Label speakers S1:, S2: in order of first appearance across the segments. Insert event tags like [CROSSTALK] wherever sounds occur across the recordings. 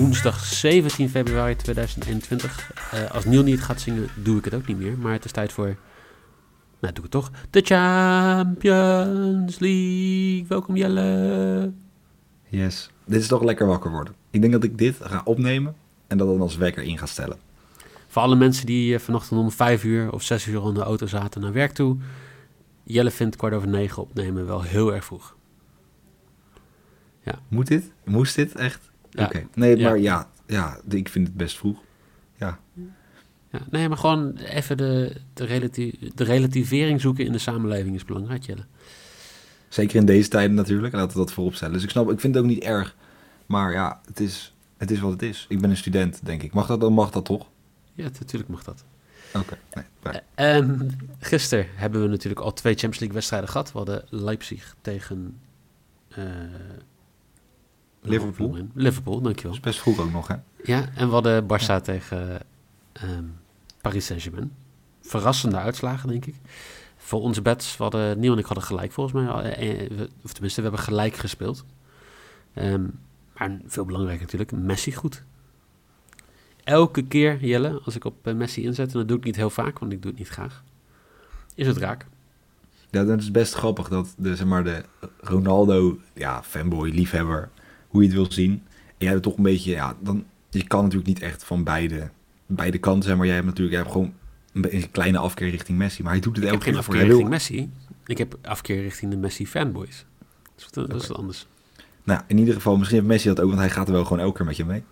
S1: woensdag 17 februari 2021. Eh, als Niel niet gaat zingen, doe ik het ook niet meer. Maar het is tijd voor, nou doe ik het toch, de Champions League. Welkom Jelle.
S2: Yes. Dit is toch lekker wakker worden. Ik denk dat ik dit ga opnemen en dat dan als wekker in ga stellen.
S1: Voor alle mensen die eh, vanochtend om vijf uur of zes uur in de auto zaten naar werk toe. Jelle vindt kwart over negen opnemen wel heel erg vroeg.
S2: Moet dit? Moest dit echt? Nee, maar ja, ja, ik vind het best vroeg. Ja.
S1: Ja, nee, maar gewoon even de, de, relati- de relativering zoeken in de samenleving is belangrijk, Jelle.
S2: Zeker in deze tijden natuurlijk. Laten we dat voorop stellen. Dus ik snap, ik vind het ook niet erg. Maar ja, het is, het is wat het is. Ik ben een student, denk ik. Mag dat, dan mag dat toch?
S1: Ja, natuurlijk mag dat.
S2: Oké. Nee, fijn.
S1: En gisteren hebben we natuurlijk al twee Champions League wedstrijden gehad. We hadden Leipzig tegen... eh,
S2: Liverpool.
S1: Liverpool,
S2: Dat
S1: dankjewel.
S2: is best vroeg ook nog, hè?
S1: Ja, en we hadden Barça tegen ehm, Paris Saint-Germain. Verrassende uitslagen, denk ik. Voor onze bets, we hadden, Neil en ik hadden gelijk volgens mij. Eh, eh, Of tenminste, we hebben gelijk gespeeld. Ehm, maar veel belangrijker natuurlijk, Messi goed. Elke keer, Jelle, als ik op eh, Messi inzet, en dat doe ik niet heel vaak, want ik doe het niet graag, is het raak.
S2: Ja, dat is best grappig dat de, zeg maar, de Ronaldo, ja, fanboy, liefhebber, hoe je het wil zien. En jij hebt toch een beetje, ja, dan, je kan natuurlijk niet echt van beide, beide kanten zijn, maar jij hebt natuurlijk, jij hebt gewoon een, kleine afkeer richting Messi. Maar hij doet het
S1: Ik
S2: elke
S1: geen
S2: keer voor.
S1: afkeer
S2: Hij wil,
S1: richting Messi. Ik heb afkeer richting de Messi fanboys. Dat is wat, dat is wat anders.
S2: nou, in ieder geval, misschien heeft Messi dat ook, want hij gaat er wel gewoon elke keer met je mee.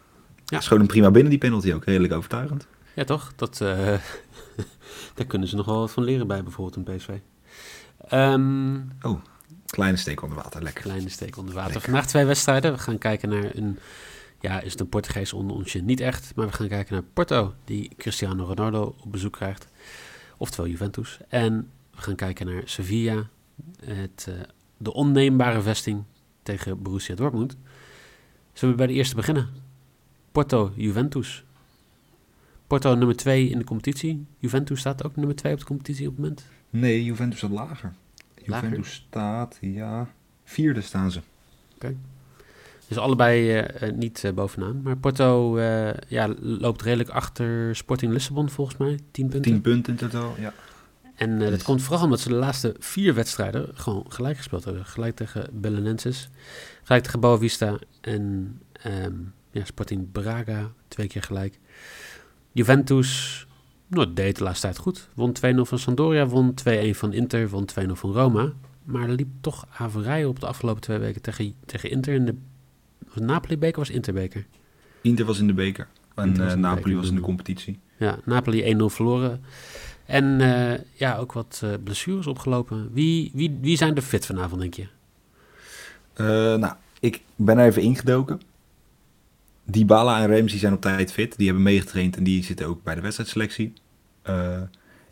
S1: Ja.
S2: Gewoon een prima binnen, die penalty ook, redelijk overtuigend.
S1: Ja, toch? Dat, eh, [LAUGHS] daar kunnen ze nog wel wat van leren bij, bijvoorbeeld een PSV. Ehm,
S2: Oh, kleine steek onder water, lekker.
S1: kleine steek onder water.
S2: Lekker.
S1: Vandaag twee wedstrijden. We gaan kijken naar een... Ja, is het een Portugees onder onsje? Niet echt. Maar we gaan kijken naar Porto, die Cristiano Ronaldo op bezoek krijgt. Oftewel Juventus. En we gaan kijken naar Sevilla. Het, eh, de onneembare vesting tegen Borussia Dortmund. Zullen we bij de eerste beginnen? Porto, Juventus. Porto nummer 2 in de competitie. Juventus staat ook nummer 2 op de competitie op het moment.
S2: Nee, Juventus staat lager.
S1: Lager?
S2: Juventus staat, ja, vierde staan ze.
S1: Dus allebei eh, eh, niet eh, bovenaan. Maar Porto ja, loopt redelijk achter Sporting Lissabon volgens mij. 10 punten.
S2: 10 punten in totaal, ja.
S1: En dat
S2: Dus-
S1: komt vooral omdat ze de laatste vier wedstrijden gewoon gelijk gespeeld hebben. Gelijk tegen Belenenses, gelijk tegen Boavista en ehm, ja, Sporting Braga twee keer gelijk. Juventus nou, deed de laatste tijd goed. Won 2-0 van Sampdoria, won 2-1 van Inter, won 2-0 van Roma. Maar er liep toch averij op de afgelopen twee weken tegen, tegen Inter. In de, Napoli-beker was Interbeker?
S2: Inter was in de beker. En
S1: was
S2: eh, Napoli
S1: beker,
S2: was in de competitie.
S1: Ja, Napoli 1-0 verloren. En eh, ja, ook wat eh, blessures opgelopen. Wie, wie, wie zijn er fit vanavond, denk je?
S2: Nou, ik ben er even ingedoken. Dybala en Ramsey zijn op tijd fit. Die hebben meegetraind en die zitten ook bij de wedstrijdselectie. Eh,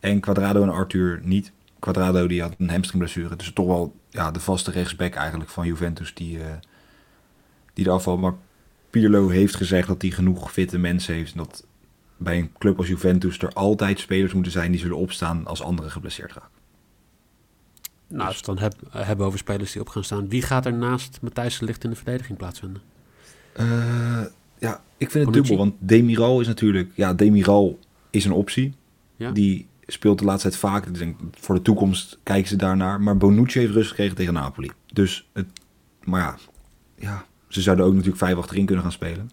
S2: en Quadrado en Arthur niet. Quadrado die had een hamstringblessure. Dus toch wel ja, de vaste rechtsback eigenlijk van Juventus die, eh die eraf valt. Maar Pirlo heeft gezegd dat hij genoeg fitte mensen heeft. En dat bij een club als Juventus er altijd spelers moeten zijn die zullen opstaan als anderen geblesseerd raken.
S1: Nou, als we het dan heb, hebben over spelers die op gaan staan. Wie gaat er naast Matthijs de Ligt in de verdediging plaatsvinden?
S2: Eh, ja, ik vind het
S1: Bonucci?
S2: dubbel, want Demiral is natuurlijk... Ja, Demiral is een optie.
S1: Ja.
S2: Die speelt de laatste tijd vaak. Dus ik denk, voor de toekomst kijken ze daarnaar. Maar Bonucci heeft rust gekregen tegen Napoli. Dus, het, maar ja, ja, ze zouden ook natuurlijk vijf achterin kunnen gaan spelen.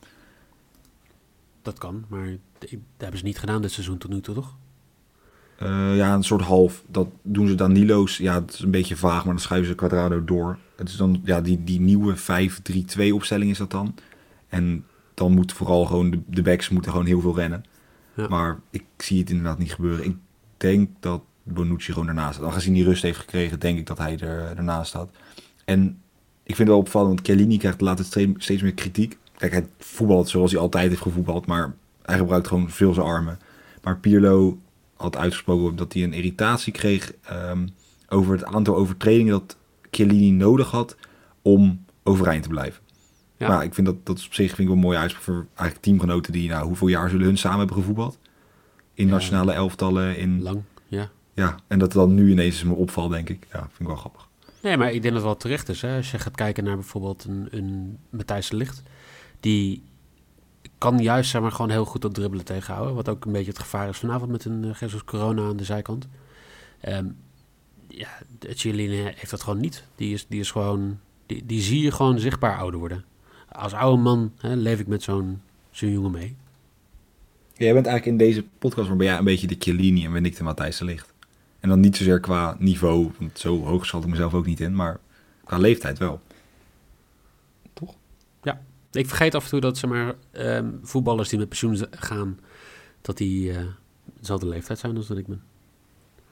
S1: Dat kan, maar dat hebben ze niet gedaan dit seizoen tot nu toe, toch?
S2: Eh, ja, een soort half. Dat doen ze dan Nilo's. Ja, het is een beetje vaag, maar dan schuiven ze Quadrado door. Het is dan, ja, die, die nieuwe 5-3-2 opstelling is dat dan. En dan moet vooral gewoon, de, de backs moeten gewoon heel veel rennen.
S1: Ja.
S2: Maar ik zie het inderdaad niet gebeuren. Ik denk dat Bonucci gewoon ernaast staat. Aangezien hij rust heeft gekregen, denk ik dat hij er, ernaast staat. En ik vind het wel opvallend, want Chiellini krijgt twee- steeds meer kritiek. Kijk, hij voetbalt zoals hij altijd heeft gevoetbald, maar hij gebruikt gewoon veel zijn armen. Maar Pirlo had uitgesproken dat hij een irritatie kreeg ehm, over het aantal overtredingen dat Chiellini nodig had om overeind te blijven.
S1: Ja.
S2: Maar ik vind dat, dat is op zich vind ik wel een mooie uitspraak voor eigenlijk teamgenoten die, nou, hoeveel jaar zullen hun samen hebben gevoetbald? In nationale elftallen, in,
S1: Lang, ja.
S2: ja, en dat het dan nu ineens me opvalt, denk ik. Ja, vind ik wel grappig.
S1: Nee, maar ik denk dat het wel terecht is. Hè? Als je gaat kijken naar bijvoorbeeld een, een Matthijs de Ligt, die kan juist zeg maar, gewoon heel goed dat dribbelen tegenhouden. Wat ook een beetje het gevaar is vanavond met een uh, Jesus Corona aan de zijkant. Um, ja, Chiellini heeft dat gewoon niet. Die is, die is gewoon, die, die zie je gewoon zichtbaar ouder worden. Als oude man hè, leef ik met zo'n zo'n jongen mee.
S2: Ja, jij bent eigenlijk in deze podcast maar ben jij een beetje de Chiellini en ben ik de Matthijs de Licht. En dan niet zozeer qua niveau, want zo hoog schat ik mezelf ook niet in, maar qua leeftijd wel. Toch?
S1: Ja, ik vergeet af en toe dat zeg maar, um, voetballers die met pensioen gaan, dat die uh, dezelfde leeftijd zijn als dat ik ben.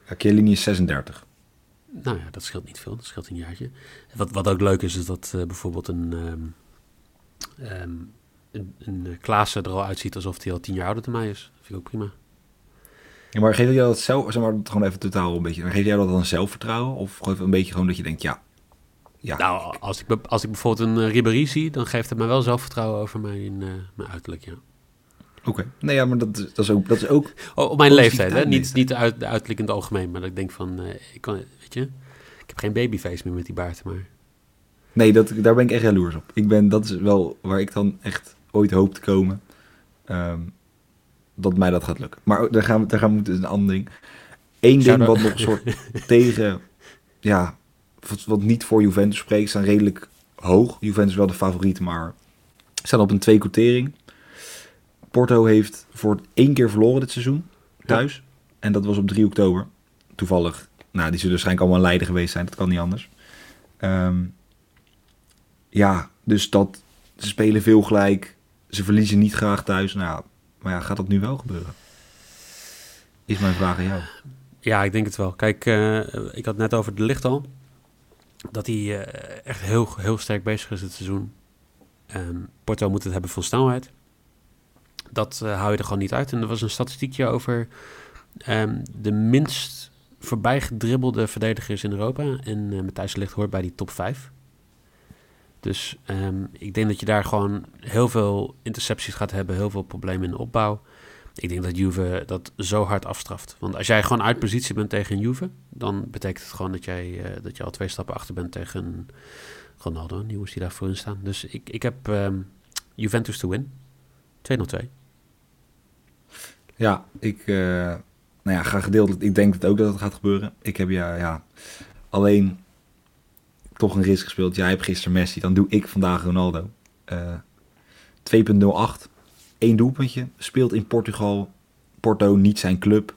S2: Ja, Chiellini is 36.
S1: Nou ja, dat scheelt niet veel. Dat scheelt een jaartje. Wat, wat ook leuk is, is dat uh, bijvoorbeeld een, um, um, een, een Klaassen er al uitziet alsof hij al tien jaar ouder dan mij is. Dat vind ik ook prima.
S2: Ja, maar geef jij dat zelf, zeg maar, gewoon even totaal een beetje, geef jij dat dan zelfvertrouwen? Of gewoon een beetje gewoon dat je denkt, ja, ja.
S1: Nou, als ik, als ik bijvoorbeeld een uh, Ribéry zie, dan geeft het mij wel zelfvertrouwen over mijn, uh, mijn uiterlijk, ja.
S2: Oké, okay. nee ja, maar dat, dat, is ook... Dat is ook
S1: oh, op mijn leeftijd, hè? Niet, niet de, uit, de uiterlijk in het algemeen, maar dat ik denk van, uh, ik kan, weet je, ik heb geen babyface meer met die baard, maar...
S2: Nee, dat, daar ben ik echt jaloers op. Ik ben, dat is wel waar ik dan echt ooit hoop te komen. Um, dat mij dat gaat lukken. Maar daar gaan we, daar gaan we dus een ander ding. Eén ding wat nog een soort [LAUGHS] tegen, ja, wat, wat, niet voor Juventus spreekt, staan redelijk hoog. Juventus is wel de favoriet, maar staan op een twee quotering. Porto heeft voor één keer verloren dit seizoen thuis. Ja. En dat was op 3 oktober. Toevallig. Nou, die zullen waarschijnlijk allemaal leider geweest zijn. Dat kan niet anders. Um, ja, dus dat ze spelen veel gelijk. Ze verliezen niet graag thuis. Nou, maar ja, gaat dat nu wel gebeuren? Is mijn vraag aan jou.
S1: Ja, ik denk het wel. Kijk, uh, ik had net over de licht al. Dat hij uh, echt heel, heel sterk bezig is dit seizoen. Porto moet het hebben van snelheid. Dat uh, hou je er gewoon niet uit. En er was een statistiekje over um, de minst voorbij gedribbelde verdedigers in Europa. En Matthijs Licht hoort bij die top 5. Dus um, ik denk dat je daar gewoon heel veel intercepties gaat hebben, heel veel problemen in de opbouw. Ik denk dat Juve dat zo hard afstraft. Want als jij gewoon uit positie bent tegen een Juve, dan betekent het gewoon dat, jij, uh, dat je al twee stappen achter bent tegen Ronaldo. Die moest die daar voorin staan. Dus ik, ik heb um, Juventus to win. 2-0-2.
S2: Ja, ik uh, nou ja, ga gedeeltelijk. Ik denk dat ook dat het gaat gebeuren. Ik heb ja, ja alleen toch een risk gespeeld. Jij hebt gisteren Messi, dan doe ik vandaag Ronaldo. Uh, 2.08, één doelpuntje. Speelt in Portugal. Porto, niet zijn club.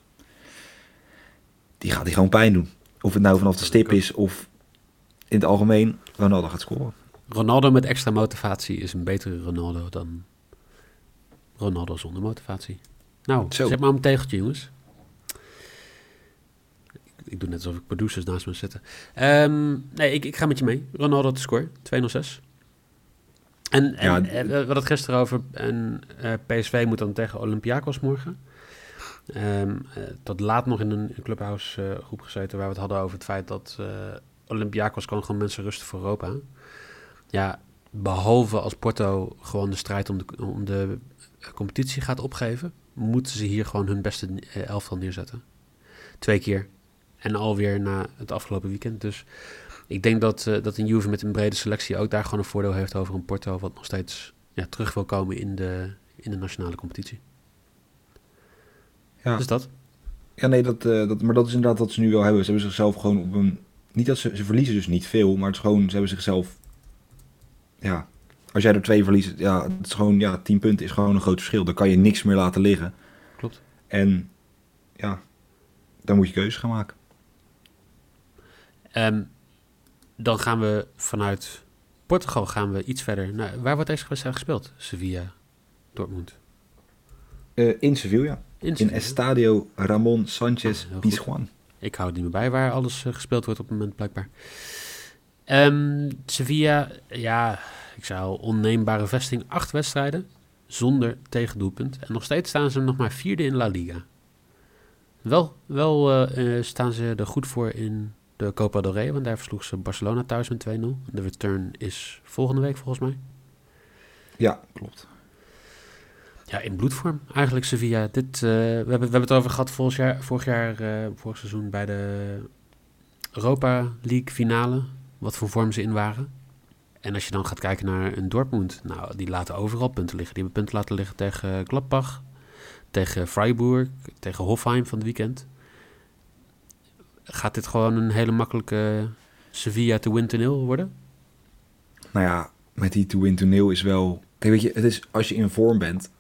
S2: Die gaat hij gewoon pijn doen. Of het nou vanaf de stip is of in het algemeen. Ronaldo gaat scoren.
S1: Ronaldo met extra motivatie is een betere Ronaldo dan Ronaldo zonder motivatie. Nou, Zo. zet maar een tegeltje, jongens ik doe net alsof ik producers naast me zitten. Um, nee, ik, ik ga met je mee. Ronaldo te score, 206. En, en ja, we hadden het gisteren over, en uh, PSV moet dan tegen Olympiakos morgen. Um, uh, tot laat nog in een clubhouse uh, groep gezeten waar we het hadden over het feit dat Olympiakos kan gewoon mensen rusten voor Europa. Ja, behalve als Porto gewoon de strijd om de, om de competitie gaat opgeven, moeten ze hier gewoon hun beste elftal neerzetten. Twee keer en alweer na het afgelopen weekend. Dus ik denk dat, uh, dat een Juve met een brede selectie ook daar gewoon een voordeel heeft over een Porto... wat nog steeds ja, terug wil komen in de, in de nationale competitie. Ja. Dus dat.
S2: Ja, nee, dat, uh, dat, maar dat is inderdaad wat ze nu wel hebben. Ze hebben zichzelf gewoon op een... Niet dat ze, ze verliezen dus niet veel, maar het is gewoon, ze hebben zichzelf... Ja, als jij er twee verliest, ja, het is gewoon, ja, tien punten is gewoon een groot verschil. Dan kan je niks meer laten liggen.
S1: Klopt.
S2: En ja, dan moet je keuzes gaan maken.
S1: Um, dan gaan we vanuit Portugal gaan we iets verder. Nou, waar wordt deze wedstrijd gespeeld? Sevilla, Dortmund?
S2: Uh, in Sevilla. In, Sevilla. in Estadio Ramon Sanchez oh, Pizjuan.
S1: Ik hou het niet meer bij waar alles uh, gespeeld wordt op het moment blijkbaar. Um, Sevilla, ja, ik zou onneembare vesting. Acht wedstrijden zonder tegendoelpunt. En nog steeds staan ze nog maar vierde in La Liga. Wel, wel uh, staan ze er goed voor in de Copa del Rey, want daar versloeg ze Barcelona thuis met 2-0. De return is volgende week volgens mij.
S2: Ja, klopt.
S1: Ja, in bloedvorm eigenlijk Sevilla. Dit, uh, we, hebben, we hebben het over gehad vorig jaar, vorig, jaar, uh, vorig seizoen bij de Europa League finale. Wat voor vorm ze in waren. En als je dan gaat kijken naar een Dortmund, nou, die laten overal punten liggen. Die hebben punten laten liggen tegen Gladbach, tegen Freiburg, tegen Hofheim van het weekend. Gaat dit gewoon een hele makkelijke Sevilla to win to nil worden?
S2: Nou ja, met die to win to nil is wel... Kijk, weet je, het is als je in vorm bent...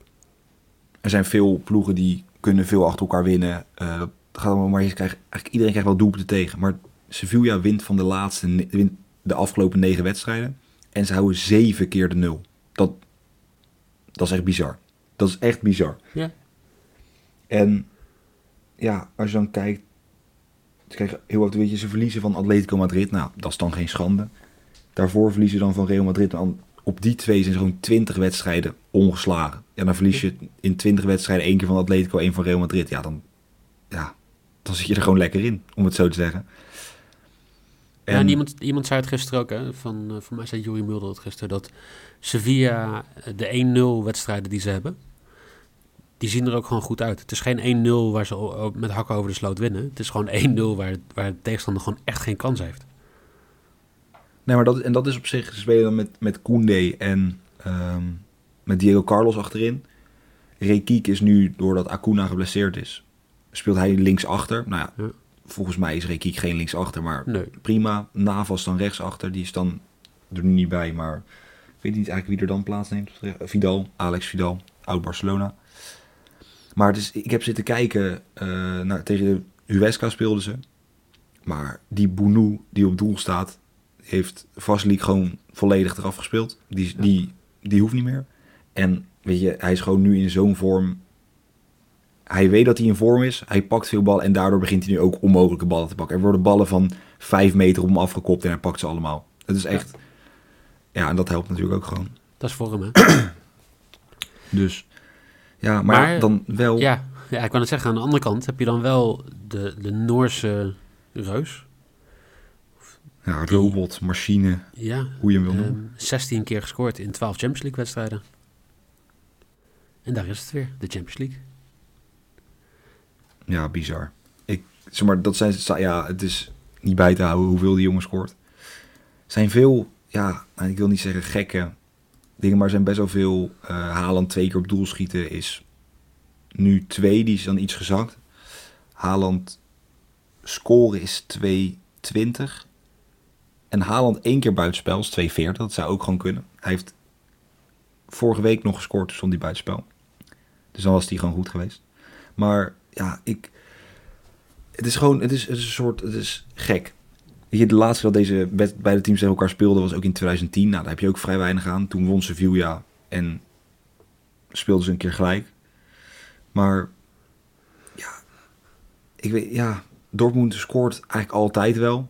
S2: Er zijn veel ploegen die kunnen veel achter elkaar winnen. Uh, gaat allemaal, maar je krijgt, eigenlijk iedereen krijgt wel doelpunten tegen. Maar Sevilla wint van de laatste, wint de afgelopen negen wedstrijden. En ze houden zeven keer de nul. Dat, dat is echt bizar. Dat is echt bizar.
S1: Ja.
S2: En ja, als je dan kijkt, ze krijgen heel wat, weet je, ze verliezen van Atletico Madrid. Nou, dat is dan geen schande. Daarvoor verliezen ze dan van Real Madrid. En op die twee zijn ze gewoon 20 wedstrijden ongeslagen. Ja, dan verlies je in 20 wedstrijden één keer van Atletico, één van Real Madrid. Ja, dan, ja, dan zit je er gewoon lekker in, om het zo te zeggen.
S1: En... Ja, iemand, iemand zei het gisteren ook, hè, van, uh, voor mij zei Juri Mulder het gisteren, dat Sevilla, eh, de 1-0 wedstrijden die ze hebben, die zien er ook gewoon goed uit. Het is geen 1-0 waar ze met hakken over de sloot winnen. Het is gewoon 1-0 waar, waar de tegenstander gewoon echt geen kans heeft.
S2: Nee, maar dat, en dat is op zich, spelen dan met, met Koundé en um, met Diego Carlos achterin. Rekiek is nu, doordat Acuna geblesseerd is, speelt hij linksachter. Nou ja, ja. volgens mij is Rekiek geen linksachter, maar
S1: nee.
S2: prima. Navas dan rechtsachter, die is dan er niet bij, maar ik weet niet eigenlijk wie er dan plaatsneemt. Vidal, Alex Vidal, oud Barcelona. Maar dus, ik heb zitten kijken, uh, naar, tegen de Huesca speelden ze. Maar die Bounou die op doel staat, heeft Vaslik gewoon volledig eraf gespeeld. Die, ja. die, die hoeft niet meer. En weet je, hij is gewoon nu in zo'n vorm. Hij weet dat hij in vorm is. Hij pakt veel ballen en daardoor begint hij nu ook onmogelijke ballen te pakken. Er worden ballen van vijf meter om hem afgekopt en hij pakt ze allemaal. Het is echt... Ja, ja en dat helpt natuurlijk ook gewoon.
S1: Dat is voor hem, hè?
S2: dus... Ja, maar, maar, dan wel...
S1: Ja, ja, ik kan het zeggen, aan de andere kant heb je dan wel de, de Noorse reus.
S2: Ja, robot, machine,
S1: ja,
S2: hoe je hem wil noemen.
S1: Um, 16 keer gescoord in 12 Champions League wedstrijden. En daar is het weer, de Champions League.
S2: Ja, bizar. Ik, zeg maar, dat zijn, ja, het is niet bij te houden hoeveel die jongen scoort. zijn veel, ja, ik wil niet zeggen gekke dingen, maar zijn best wel veel. Uh, Haaland twee keer op doel schieten is nu twee, die is dan iets gezakt. Haaland scoren is 2,20. En Haaland één keer buitenspel is 2,40. Dat zou ook gewoon kunnen. Hij heeft vorige week nog gescoord, toen hij buitenspel. Dus dan was hij gewoon goed geweest. Maar ja, ik... Het is gewoon, het is een soort, het is gek. Weet je, de laatste dat deze beide teams tegen elkaar speelden was ook in 2010. Nou, daar heb je ook vrij weinig aan. Toen won Sevilla en speelden ze een keer gelijk. Maar ja, ik weet, ja, Dortmund scoort eigenlijk altijd wel.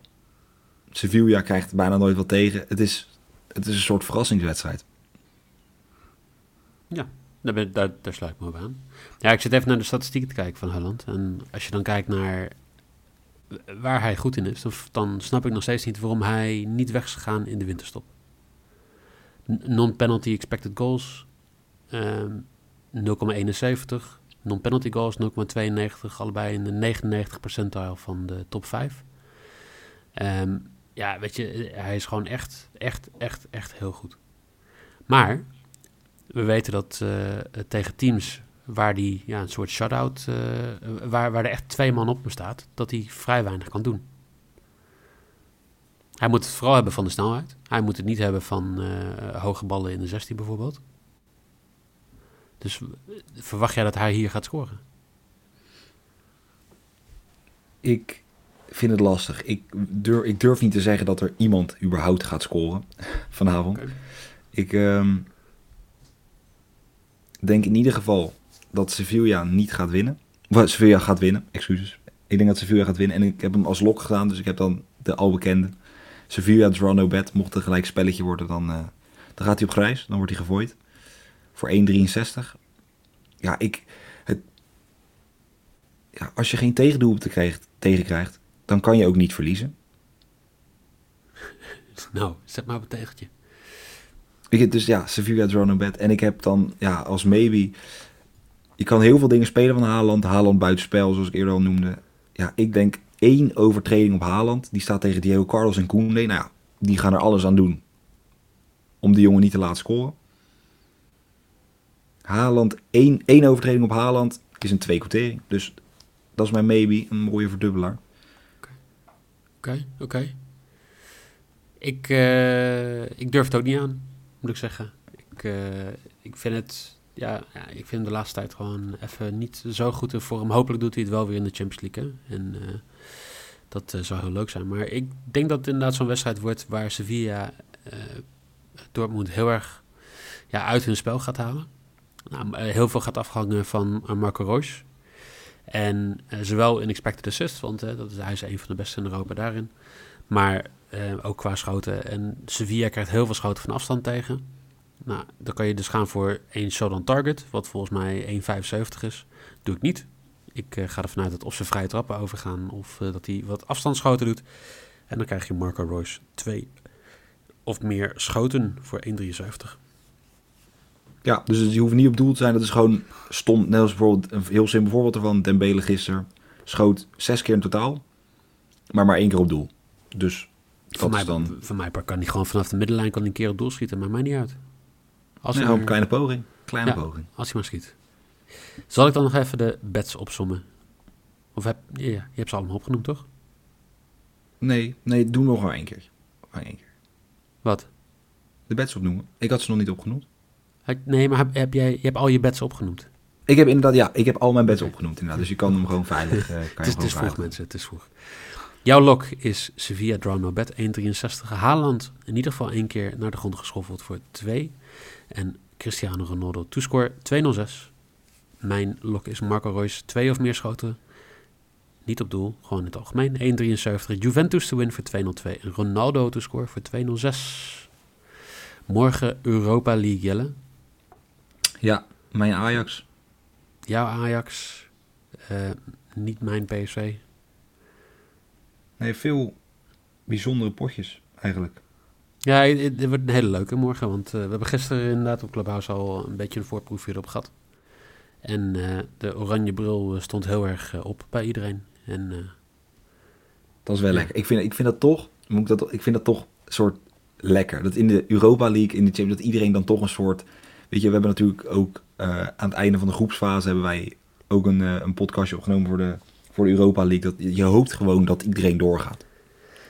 S2: Sevilla krijgt bijna nooit wat tegen. Het is, het is een soort verrassingswedstrijd.
S1: Ja, daar, daar, daar sluit ik me op aan. Ja, ik zit even naar de statistieken te kijken van Holland. En als je dan kijkt naar waar hij goed in is, dan snap ik nog steeds niet waarom hij niet weg is gegaan in de winterstop. Non-penalty expected goals um, 0,71. Non-penalty goals 0,92. Allebei in de 99 percentile van de top 5. Um, ja, weet je, hij is gewoon echt, echt, echt, echt heel goed. Maar we weten dat uh, tegen teams waar die ja, een soort shutout, uh, waar, waar er echt twee man op me staat, dat hij vrij weinig kan doen. Hij moet het vooral hebben van de snelheid. Hij moet het niet hebben van uh, hoge ballen in de 16 bijvoorbeeld. Dus verwacht jij dat hij hier gaat scoren?
S2: Ik vind het lastig. Ik durf, ik durf niet te zeggen dat er iemand überhaupt gaat scoren [LAUGHS] vanavond. Okay. Ik um, denk in ieder geval dat Sevilla niet gaat winnen. Of, Sevilla gaat winnen, excuses. Ik denk dat Sevilla gaat winnen. En ik heb hem als lok gedaan, dus ik heb dan de al bekende. Sevilla draw no bet. Mocht het gelijk spelletje worden, dan, uh, dan gaat hij op grijs. Dan wordt hij gegooid. Voor 1,63. Ja, ik... Het, ja, als je geen tegendoelpunten krijgt, tegenkrijgt, dan kan je ook niet verliezen. [LAUGHS]
S1: Nou, zet maar op een tegeltje.
S2: Ik dus ja, Sevilla draw no bet. En ik heb dan ja, als maybe je kan heel veel dingen spelen van Haaland. Haaland buitenspel, zoals ik eerder al noemde. Ja, ik denk één overtreding op Haaland. Die staat tegen Diego Carlos en Koende. Nou ja, die gaan er alles aan doen om die jongen niet te laten scoren. Haaland, één, één overtreding op Haaland is een twee quotering. Dus dat is mijn maybe, een mooie verdubbelaar.
S1: Oké, oké. Ik, eh, ik durf het ook niet aan, moet ik zeggen. Ik, eh, ik vind het, ja, ik vind de laatste tijd gewoon even niet zo goed in vorm. Hopelijk doet hij het wel weer in de Champions League. En eh, dat eh, zou heel leuk zijn. Maar ik denk dat het inderdaad zo'n wedstrijd wordt waar Sevilla eh, Dortmund heel erg ja, uit hun spel gaat halen. Nou, heel veel gaat afhangen van Marco Reus. En zowel in expected assist, want dat is, hij is een van de beste in Europa daarin. Maar ook qua schoten. En Sevilla krijgt heel veel schoten van afstand tegen. Nou, dan kan je dus gaan voor één shot on target, wat volgens mij 1,75 is. Doe ik niet. Ik eh, ga ervan uit dat of ze vrije trappen overgaan of eh, dat hij wat afstandsschoten doet. En dan krijg je Marco Royce twee of meer schoten voor 1,73.
S2: Ja, dus je hoeft niet op doel te zijn. Dat is gewoon stom. Net als bijvoorbeeld een heel simpel voorbeeld ervan. Dembele gisteren schoot zes keer in totaal. Maar maar één keer op doel. Dus dat
S1: mij,
S2: is dan
S1: voor mij kan hij gewoon vanaf de middenlijn kan een keer op doel schieten, maar mij niet uit. Als,
S2: een kleine poging. Kleine
S1: Ja.
S2: poging.
S1: als hij maar schiet. Zal ik dan nog even de bets opsommen? Of heb, ja, je hebt ze allemaal opgenoemd, toch?
S2: Nee, nee, doe nog maar één keer. Maar één keer.
S1: Wat?
S2: De bets opnoemen. Ik had ze nog niet opgenoemd.
S1: Nee, maar heb, heb jij, je hebt al je bets opgenoemd.
S2: Ik heb inderdaad, ja, ik heb al mijn bets opgenoemd inderdaad. Dus je kan hem gewoon veilig. eh, kan je [LAUGHS]
S1: Het is, het vroeg, mensen. Het is vroeg. Jouw lok is Sevilla Draw No Bet 1,63. Haaland in ieder geval één keer naar de grond geschoffeld voor 2. En Cristiano Ronaldo toescore 2,06. Mijn lok is Marco Reus, twee of meer schoten. Niet op doel, gewoon in het algemeen. 1,73. Juventus te win voor 2,02. En Ronaldo to score voor 2,06. Morgen Europa League, Jelle.
S2: Ja, mijn Ajax.
S1: Jouw Ajax. eh, niet mijn PSV.
S2: Nee, veel bijzondere potjes eigenlijk.
S1: Ja, het, wordt een hele leuke morgen. Want eh, we hebben gisteren inderdaad op Clubhouse al een beetje een voorproefje erop gehad. En eh, de oranje bril eh, stond heel erg op bij iedereen. En
S2: Dat is wel
S1: Ja.
S2: lekker. Ik vind, ik vind dat toch, moet ik, dat, ik vind dat toch een soort lekker. Dat in de Europa League, in de Champions, dat iedereen dan toch een soort... Weet je, we hebben natuurlijk ook aan het einde van de groepsfase hebben wij ook een, een podcastje opgenomen voor de, voor de Europa League. Dat, je hoopt gewoon dat iedereen doorgaat.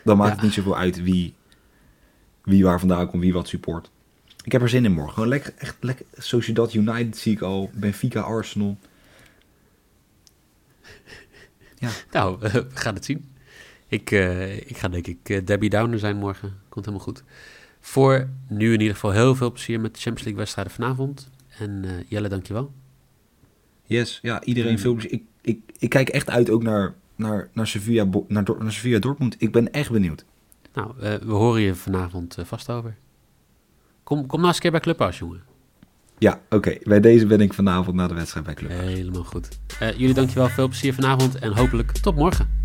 S2: Dan maakt
S1: Ja.
S2: het niet zoveel uit wie, wie waar vandaan komt, wie wat support. Ik heb er zin in morgen. Gewoon lekker, echt lekker. Sociedad United zie ik al. Benfica, Arsenal.
S1: nou, [LAUGHS] we gaan het zien. Ik, eh, ik ga denk ik eh, Debbie Downer zijn morgen. Komt helemaal goed. Voor nu in ieder geval heel veel plezier met de Champions League wedstrijden vanavond. En eh, Jelle, dankjewel.
S2: Yes, ja, iedereen veel plezier. Ik, ik, ik kijk echt uit ook naar, naar, naar, Sevilla, naar, naar Sevilla Dortmund. Ik ben echt benieuwd.
S1: Nou, eh, we horen je vanavond eh, vast over. Kom, kom nou eens een keer bij Clubhouse, jongen.
S2: Ja, oké. Bij deze ben ik vanavond na de wedstrijd bij Club.
S1: Helemaal goed. Eh, jullie dankjewel, veel plezier vanavond en hopelijk tot morgen.